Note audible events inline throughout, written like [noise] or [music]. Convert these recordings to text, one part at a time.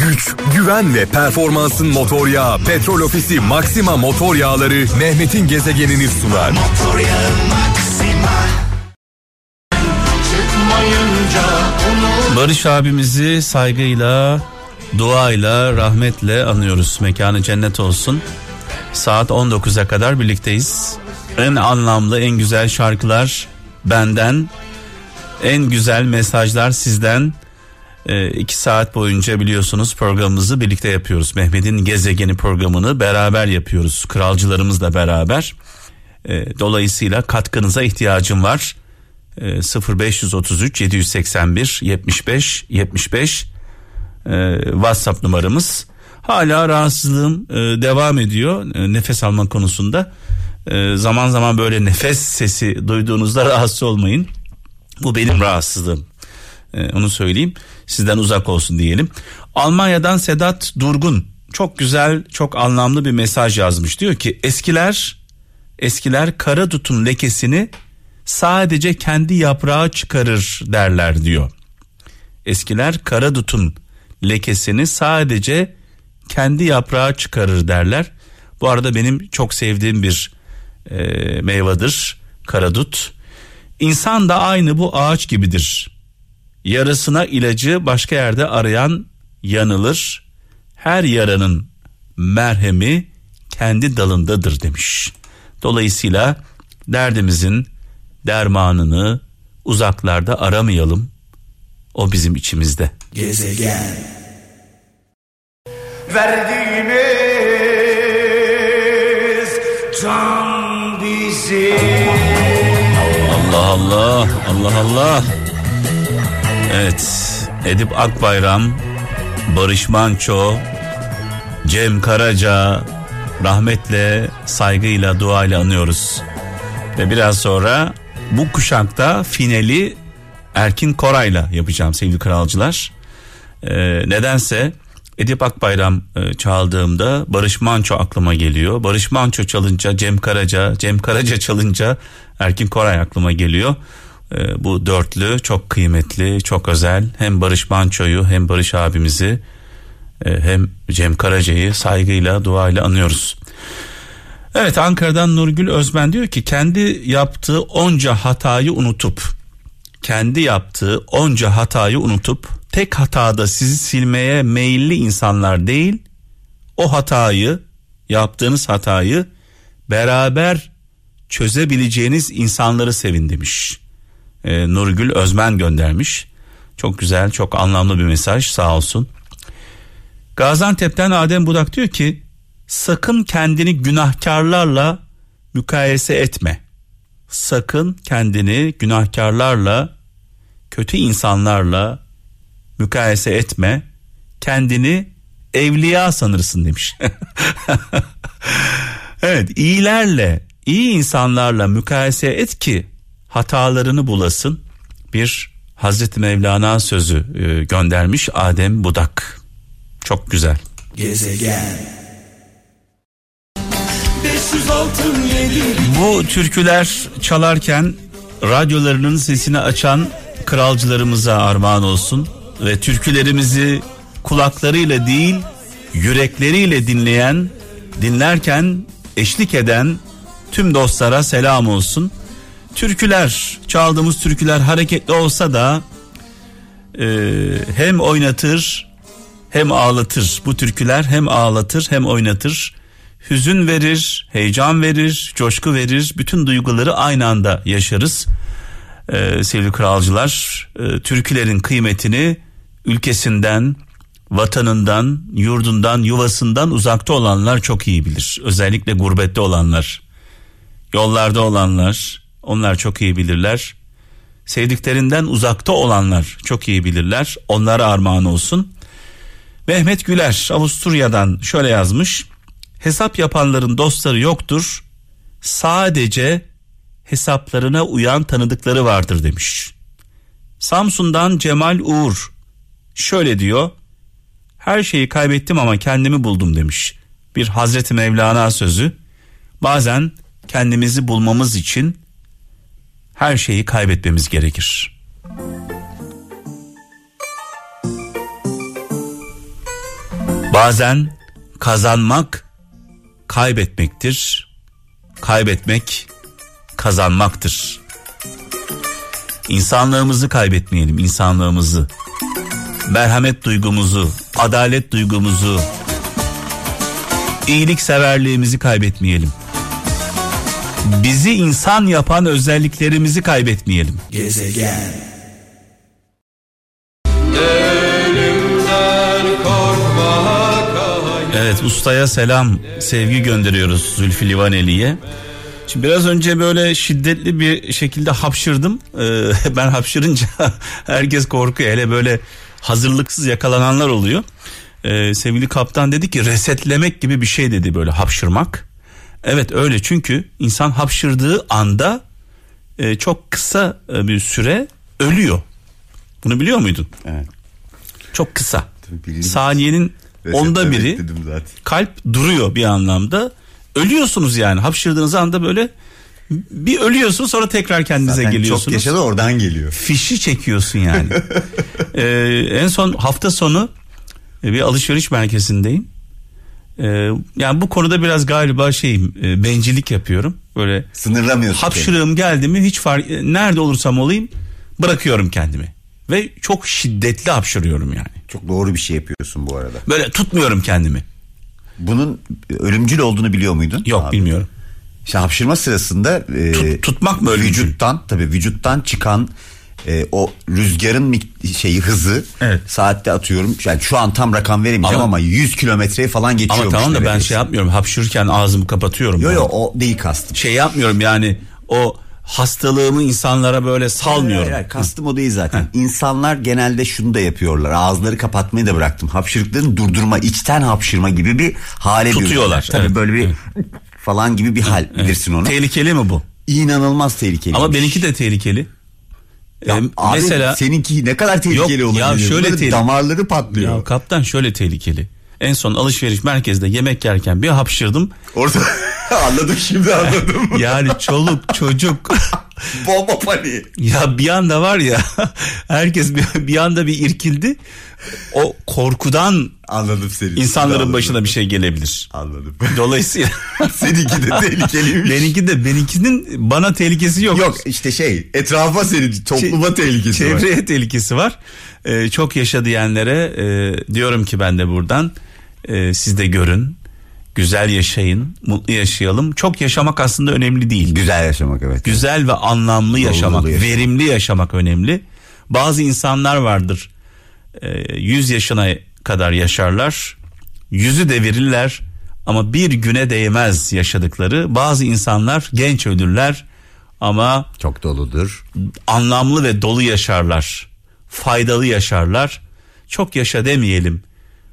güç, güven ve performansın motor yağı Petrol Ofisi Maxima Motor Yağları Mehmet'in gezegenini sunar. Motor yağı Maxima. Barış abimizi saygıyla, duayla, rahmetle anıyoruz. Mekanı cennet olsun. Saat 19'a kadar birlikteyiz. En anlamlı, en güzel şarkılar benden. En güzel mesajlar sizden. E, saat boyunca biliyorsunuz programımızı birlikte yapıyoruz. Mehmet'in gezegeni programını beraber yapıyoruz. Kralcılarımızla beraber. E, dolayısıyla katkınıza ihtiyacım var. E, 0533 781 75 75 e, WhatsApp numaramız. Hala rahatsızlığım e, devam ediyor e, nefes alma konusunda. E, zaman zaman böyle nefes sesi duyduğunuzda [laughs] rahatsız olmayın. Bu benim rahatsızlığım. Onu söyleyeyim. Sizden uzak olsun diyelim. Almanya'dan Sedat Durgun çok güzel, çok anlamlı bir mesaj yazmış. Diyor ki eskiler eskiler kara dutun lekesini sadece kendi yaprağı çıkarır derler diyor. Eskiler kara dutun lekesini sadece kendi yaprağı çıkarır derler. Bu arada benim çok sevdiğim bir e, meyvedir karadut. İnsan da aynı bu ağaç gibidir. Yarasına ilacı başka yerde arayan yanılır. Her yaranın merhemi kendi dalındadır demiş. Dolayısıyla derdimizin dermanını uzaklarda aramayalım. O bizim içimizde. Gezegen. Verdiğimiz can bizim. Allah Allah Allah Allah. Evet Edip Akbayram, Barış Manço, Cem Karaca rahmetle, saygıyla, duayla anıyoruz. Ve biraz sonra bu kuşakta finali Erkin Koray'la yapacağım sevgili kralcılar. Ee, nedense Edip Akbayram e, çaldığımda Barış Manço aklıma geliyor. Barış Manço çalınca Cem Karaca, Cem Karaca çalınca Erkin Koray aklıma geliyor. E, bu dörtlü çok kıymetli, çok özel. Hem Barış Manço'yu hem Barış abimizi e, hem Cem Karaca'yı saygıyla, duayla anıyoruz. Evet Ankara'dan Nurgül Özben diyor ki kendi yaptığı onca hatayı unutup kendi yaptığı onca hatayı unutup tek hatada sizi silmeye meyilli insanlar değil o hatayı yaptığınız hatayı beraber çözebileceğiniz insanları sevin demiş. Ee, Nurgül Özmen göndermiş. Çok güzel, çok anlamlı bir mesaj sağ olsun. Gaziantep'ten Adem Budak diyor ki sakın kendini günahkarlarla mukayese etme. Sakın kendini günahkarlarla, kötü insanlarla mukayese etme. Kendini evliya sanırsın demiş. [laughs] evet, iyilerle, iyi insanlarla mukayese et ki hatalarını bulasın. Bir Hazreti Mevlana sözü e, göndermiş Adem Budak. Çok güzel. Gezegen bu türküler çalarken radyolarının sesini açan kralcılarımıza armağan olsun ve türkülerimizi kulaklarıyla değil yürekleriyle dinleyen, dinlerken eşlik eden tüm dostlara selam olsun. Türküler, çaldığımız türküler hareketli olsa da e, hem oynatır hem ağlatır. Bu türküler hem ağlatır hem oynatır hüzün verir, heyecan verir, coşku verir. Bütün duyguları aynı anda yaşarız. Ee, sevgili kralcılar, e, türkülerin kıymetini ülkesinden, vatanından, yurdundan, yuvasından uzakta olanlar çok iyi bilir. Özellikle gurbette olanlar, yollarda olanlar, onlar çok iyi bilirler. Sevdiklerinden uzakta olanlar çok iyi bilirler. Onlara armağan olsun. Mehmet Güler Avusturya'dan şöyle yazmış hesap yapanların dostları yoktur. Sadece hesaplarına uyan tanıdıkları vardır demiş. Samsun'dan Cemal Uğur şöyle diyor. Her şeyi kaybettim ama kendimi buldum demiş. Bir Hazreti Mevlana sözü. Bazen kendimizi bulmamız için her şeyi kaybetmemiz gerekir. Bazen kazanmak kaybetmektir. Kaybetmek kazanmaktır. İnsanlığımızı kaybetmeyelim, insanlığımızı. Merhamet duygumuzu, adalet duygumuzu, iyilik severliğimizi kaybetmeyelim. Bizi insan yapan özelliklerimizi kaybetmeyelim. Gezegen. Evet ustaya selam sevgi gönderiyoruz Zülfü Livaneli'ye. Şimdi biraz önce böyle şiddetli bir şekilde hapşırdım. Ee, [laughs] ben hapşırınca [laughs] herkes korkuyor. Hele böyle hazırlıksız yakalananlar oluyor. Ee, sevgili kaptan dedi ki resetlemek gibi bir şey dedi böyle hapşırmak. Evet öyle çünkü insan hapşırdığı anda e, çok kısa e, bir süre ölüyor. Bunu biliyor muydun? Evet. Çok kısa. Saniyenin onda biri kalp duruyor bir anlamda. Ölüyorsunuz yani hapşırdığınız anda böyle bir ölüyorsun sonra tekrar kendinize Zaten geliyorsunuz. Çok yaşadı oradan geliyor. Fişi çekiyorsun yani. [laughs] ee, en son hafta sonu e, bir alışveriş merkezindeyim. Ee, yani bu konuda biraz galiba şeyim e, bencillik yapıyorum. Böyle sınırlamıyorsun. Hapşırığım geldi mi hiç fark e, nerede olursam olayım bırakıyorum kendimi. Ve çok şiddetli hapşırıyorum yani. Çok doğru bir şey yapıyorsun bu arada. Böyle tutmuyorum kendimi. Bunun ölümcül olduğunu biliyor muydun? Yok abi? bilmiyorum. İşte hapşırma sırasında e, Tut, tutmak mı ölümcül? Vücuttan tabii vücuttan çıkan e, o rüzgarın şeyi hızı evet. saatte atıyorum. Yani şu an tam rakam veremeyeceğim ama, ama 100 kilometreyi falan geçiyor. Ama tamam da ben şey yapmıyorum. Hapşırırken ağzımı kapatıyorum. Yok yok o değil kastım. Şey yapmıyorum yani o hastalığımı insanlara böyle salmıyorum. Hayır, hayır, kastım o değil zaten. Heh. İnsanlar genelde şunu da yapıyorlar. Ağızları kapatmayı da bıraktım. Hapşırıklarını durdurma, içten hapşırma gibi bir hale tutuyorlar. Tabii evet. böyle bir evet. falan gibi bir hal bilirsin onu. Tehlikeli mi bu? İnanılmaz tehlikeli. Ama benimki de tehlikeli. Ya ee, abi mesela seninki ne kadar tehlikeli yok, olabilir? Ya şöyle tehlikeli. damarları patlıyor. Ya kaptan şöyle tehlikeli. En son alışveriş merkezde yemek yerken bir hapşırdım. Orada [laughs] anladım şimdi anladım. yani çoluk çocuk. [laughs] [laughs] Bomba paniği. Ya bir anda var ya [laughs] herkes bir, bir anda bir irkildi. O korkudan anladım seni. İnsanların anladım. başına bir şey gelebilir. Anladım. [laughs] Dolayısıyla seninki de tehlikeliymiş. Benimki de benimkinin bana tehlikesi yok. Yok işte şey etrafa senin topluma Ç- tehlikesi çevreye var. Çevreye tehlikesi var. Ee, çok yaşa diyenlere e, diyorum ki ben de buradan e, siz de görün. Güzel yaşayın, mutlu yaşayalım. Çok yaşamak aslında önemli değil. Güzel yaşamak evet. Güzel ve anlamlı yaşamak, yaşamak, verimli yaşamak önemli. Bazı insanlar vardır. E, 100 yaşına kadar yaşarlar. Yüzü devirirler ama bir güne değmez yaşadıkları. Bazı insanlar genç ölürler ama çok doludur. Anlamlı ve dolu yaşarlar. Faydalı yaşarlar. Çok yaşa demeyelim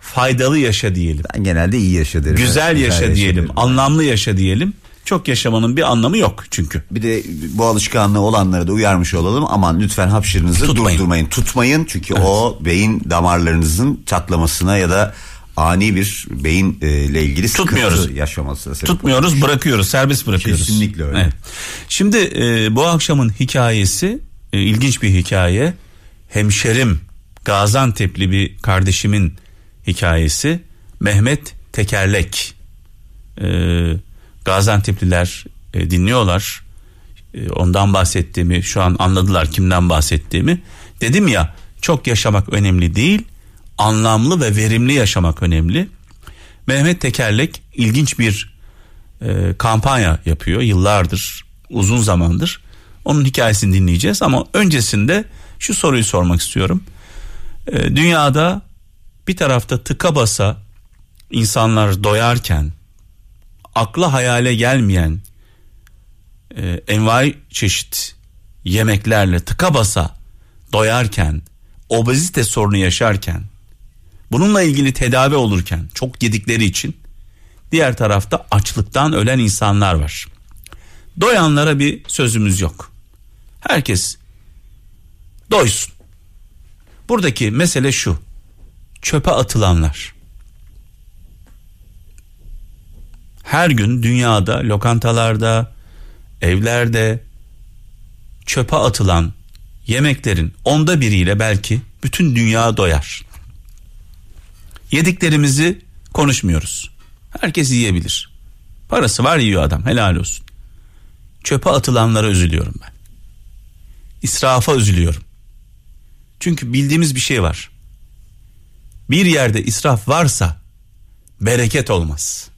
faydalı yaşa diyelim. Ben genelde iyi yaşa derim. Güzel, güzel yaşa, yaşa diyelim, derim. anlamlı yaşa diyelim. Çok yaşamanın bir anlamı yok çünkü. Bir de bu alışkanlığı olanlara da uyarmış olalım. Aman lütfen hapşırınızı Tutmayın. durdurmayın. Tutmayın çünkü evet. o beyin damarlarınızın çatlamasına ya da ani bir beyin e, ilgili Tutmuyoruz. yaşaması. Tutmuyoruz, olmuş. bırakıyoruz, serbest bırakıyoruz. Kesinlikle öyle. Evet. Şimdi e, bu akşamın hikayesi e, ilginç bir hikaye. Hemşerim Gaziantep'li bir kardeşimin hikayesi Mehmet Tekerlek. Ee, Gaziantep'liler e, dinliyorlar. E, ondan bahsettiğimi şu an anladılar kimden bahsettiğimi. Dedim ya çok yaşamak önemli değil anlamlı ve verimli yaşamak önemli. Mehmet Tekerlek ilginç bir e, kampanya yapıyor yıllardır uzun zamandır. Onun hikayesini dinleyeceğiz ama öncesinde şu soruyu sormak istiyorum. E, dünyada bir tarafta tıka basa insanlar doyarken akla hayale gelmeyen e, envai çeşit yemeklerle tıka basa doyarken obezite sorunu yaşarken bununla ilgili tedavi olurken çok yedikleri için diğer tarafta açlıktan ölen insanlar var. Doyanlara bir sözümüz yok. Herkes doysun. Buradaki mesele şu çöpe atılanlar. Her gün dünyada lokantalarda, evlerde çöpe atılan yemeklerin onda biriyle belki bütün dünya doyar. Yediklerimizi Konuşmuyoruz. Herkes yiyebilir. Parası var yiyor adam helal olsun. Çöpe atılanlara üzülüyorum ben. İsrafa üzülüyorum. Çünkü bildiğimiz bir şey var. Bir yerde israf varsa bereket olmaz.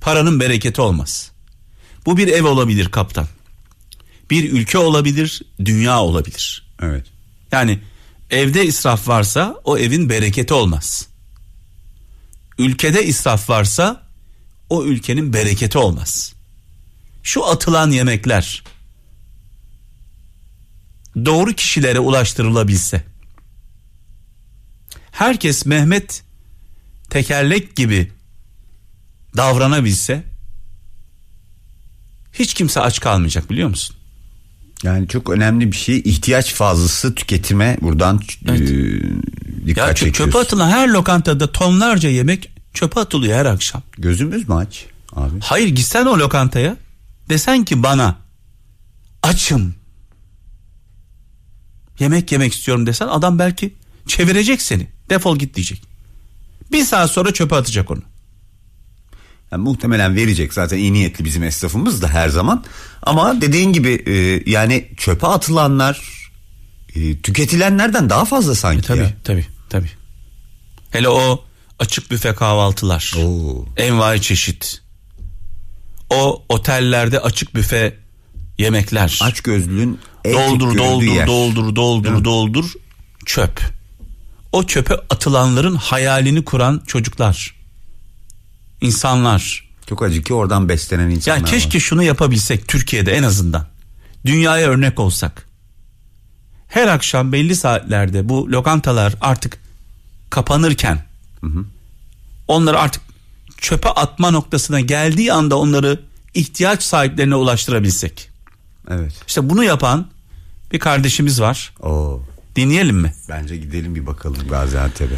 Paranın bereketi olmaz. Bu bir ev olabilir kaptan. Bir ülke olabilir, dünya olabilir. Evet. Yani evde israf varsa o evin bereketi olmaz. Ülkede israf varsa o ülkenin bereketi olmaz. Şu atılan yemekler doğru kişilere ulaştırılabilse. Herkes Mehmet tekerlek gibi davranabilse hiç kimse aç kalmayacak biliyor musun? Yani çok önemli bir şey ihtiyaç fazlası tüketime buradan Evet. e, dikkat Ya çekiyoruz. çöpe atılan her lokantada tonlarca yemek çöpe atılıyor her akşam. Gözümüz mü aç abi? Hayır gitsen o lokantaya desen ki bana açım yemek yemek istiyorum desen adam belki çevirecek seni defol git diyecek. Bir saat sonra çöpe atacak onu. Yani muhtemelen verecek zaten iyi niyetli bizim esnafımız da her zaman. Ama dediğin gibi e, yani çöpe atılanlar e, tüketilenlerden daha fazla sanki Tabii ya. tabii tabii. Hele o açık büfe kahvaltılar. Oo. Envai çeşit. O otellerde açık büfe yemekler. Aç gözlülüğün doldur doldur görüldüğü yer. doldur doldur doldur çöp. O çöpe atılanların hayalini kuran çocuklar. İnsanlar. Çok acı ki oradan beslenen insanlar Ya keşke var. şunu yapabilsek Türkiye'de en azından. Dünyaya örnek olsak. Her akşam belli saatlerde bu lokantalar artık kapanırken onları artık çöpe atma noktasına geldiği anda onları ihtiyaç sahiplerine ulaştırabilsek. Evet. İşte bunu yapan bir kardeşimiz var. Oo. Dinleyelim mi? Bence gidelim bir bakalım Gaziantep'e.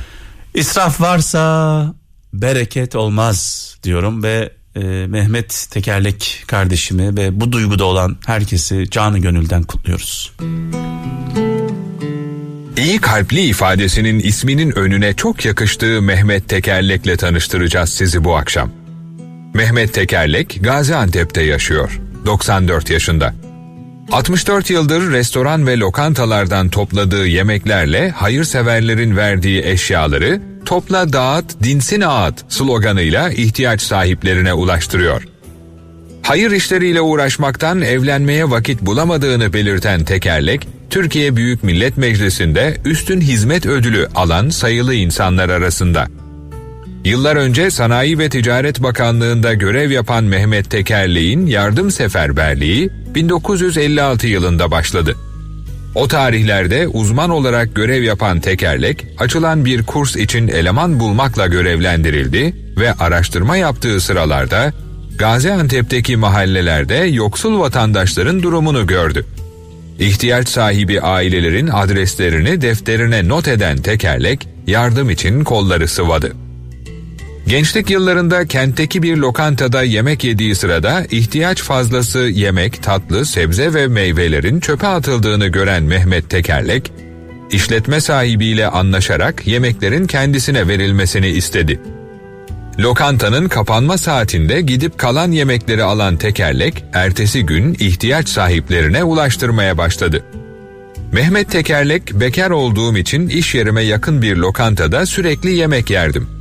İsraf varsa bereket olmaz diyorum ve e, Mehmet Tekerlek kardeşimi ve bu duyguda olan herkesi canı gönülden kutluyoruz. İyi kalpli ifadesinin isminin önüne çok yakıştığı Mehmet Tekerlek'le tanıştıracağız sizi bu akşam. Mehmet Tekerlek Gaziantep'te yaşıyor. 94 yaşında. 64 yıldır restoran ve lokantalardan topladığı yemeklerle hayırseverlerin verdiği eşyaları topla dağıt dinsin ağıt sloganıyla ihtiyaç sahiplerine ulaştırıyor. Hayır işleriyle uğraşmaktan evlenmeye vakit bulamadığını belirten Tekerlek, Türkiye Büyük Millet Meclisi'nde üstün hizmet ödülü alan sayılı insanlar arasında. Yıllar önce Sanayi ve Ticaret Bakanlığı'nda görev yapan Mehmet Tekerlek'in yardım seferberliği 1956 yılında başladı. O tarihlerde uzman olarak görev yapan Tekerlek, açılan bir kurs için eleman bulmakla görevlendirildi ve araştırma yaptığı sıralarda Gaziantep'teki mahallelerde yoksul vatandaşların durumunu gördü. İhtiyaç sahibi ailelerin adreslerini defterine not eden Tekerlek, yardım için kolları sıvadı. Gençlik yıllarında kentteki bir lokantada yemek yediği sırada ihtiyaç fazlası yemek, tatlı, sebze ve meyvelerin çöpe atıldığını gören Mehmet Tekerlek, işletme sahibiyle anlaşarak yemeklerin kendisine verilmesini istedi. Lokantanın kapanma saatinde gidip kalan yemekleri alan Tekerlek, ertesi gün ihtiyaç sahiplerine ulaştırmaya başladı. Mehmet Tekerlek, bekar olduğum için iş yerime yakın bir lokantada sürekli yemek yerdim.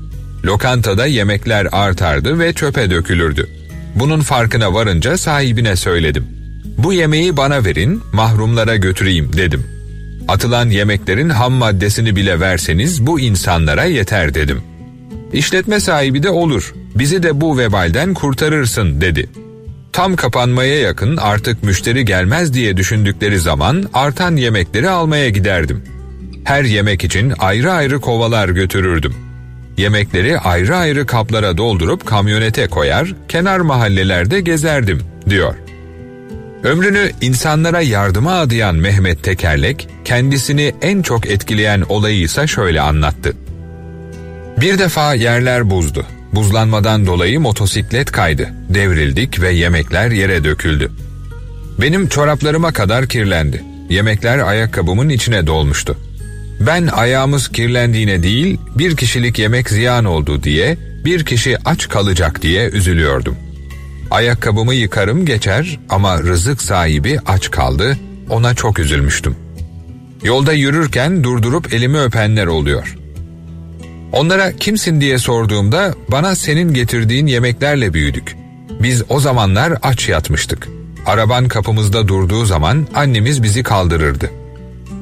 Lokantada yemekler artardı ve çöpe dökülürdü. Bunun farkına varınca sahibine söyledim. Bu yemeği bana verin, mahrumlara götüreyim dedim. Atılan yemeklerin ham maddesini bile verseniz bu insanlara yeter dedim. İşletme sahibi de olur, bizi de bu vebalden kurtarırsın dedi. Tam kapanmaya yakın artık müşteri gelmez diye düşündükleri zaman artan yemekleri almaya giderdim. Her yemek için ayrı ayrı kovalar götürürdüm. Yemekleri ayrı ayrı kaplara doldurup kamyonete koyar, kenar mahallelerde gezerdim, diyor. Ömrünü insanlara yardıma adayan Mehmet Tekerlek, kendisini en çok etkileyen olayı ise şöyle anlattı. Bir defa yerler buzdu. Buzlanmadan dolayı motosiklet kaydı. Devrildik ve yemekler yere döküldü. Benim çoraplarıma kadar kirlendi. Yemekler ayakkabımın içine dolmuştu. Ben ayağımız kirlendiğine değil bir kişilik yemek ziyan oldu diye bir kişi aç kalacak diye üzülüyordum. Ayakkabımı yıkarım geçer ama rızık sahibi aç kaldı ona çok üzülmüştüm. Yolda yürürken durdurup elimi öpenler oluyor. Onlara kimsin diye sorduğumda bana senin getirdiğin yemeklerle büyüdük. Biz o zamanlar aç yatmıştık. Araban kapımızda durduğu zaman annemiz bizi kaldırırdı.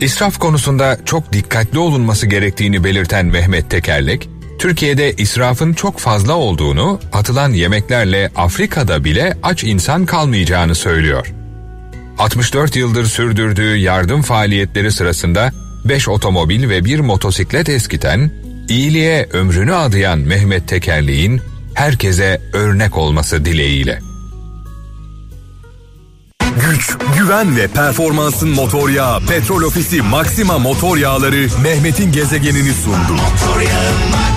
İsraf konusunda çok dikkatli olunması gerektiğini belirten Mehmet Tekerlek, Türkiye'de israfın çok fazla olduğunu, atılan yemeklerle Afrika'da bile aç insan kalmayacağını söylüyor. 64 yıldır sürdürdüğü yardım faaliyetleri sırasında 5 otomobil ve bir motosiklet eskiten, iyiliğe ömrünü adayan Mehmet Tekerli'nin herkese örnek olması dileğiyle. Güç, güven ve performansın motor yağı Petrol Ofisi Maxima Motor Yağları Mehmet'in gezegenini sundu. Motor yağı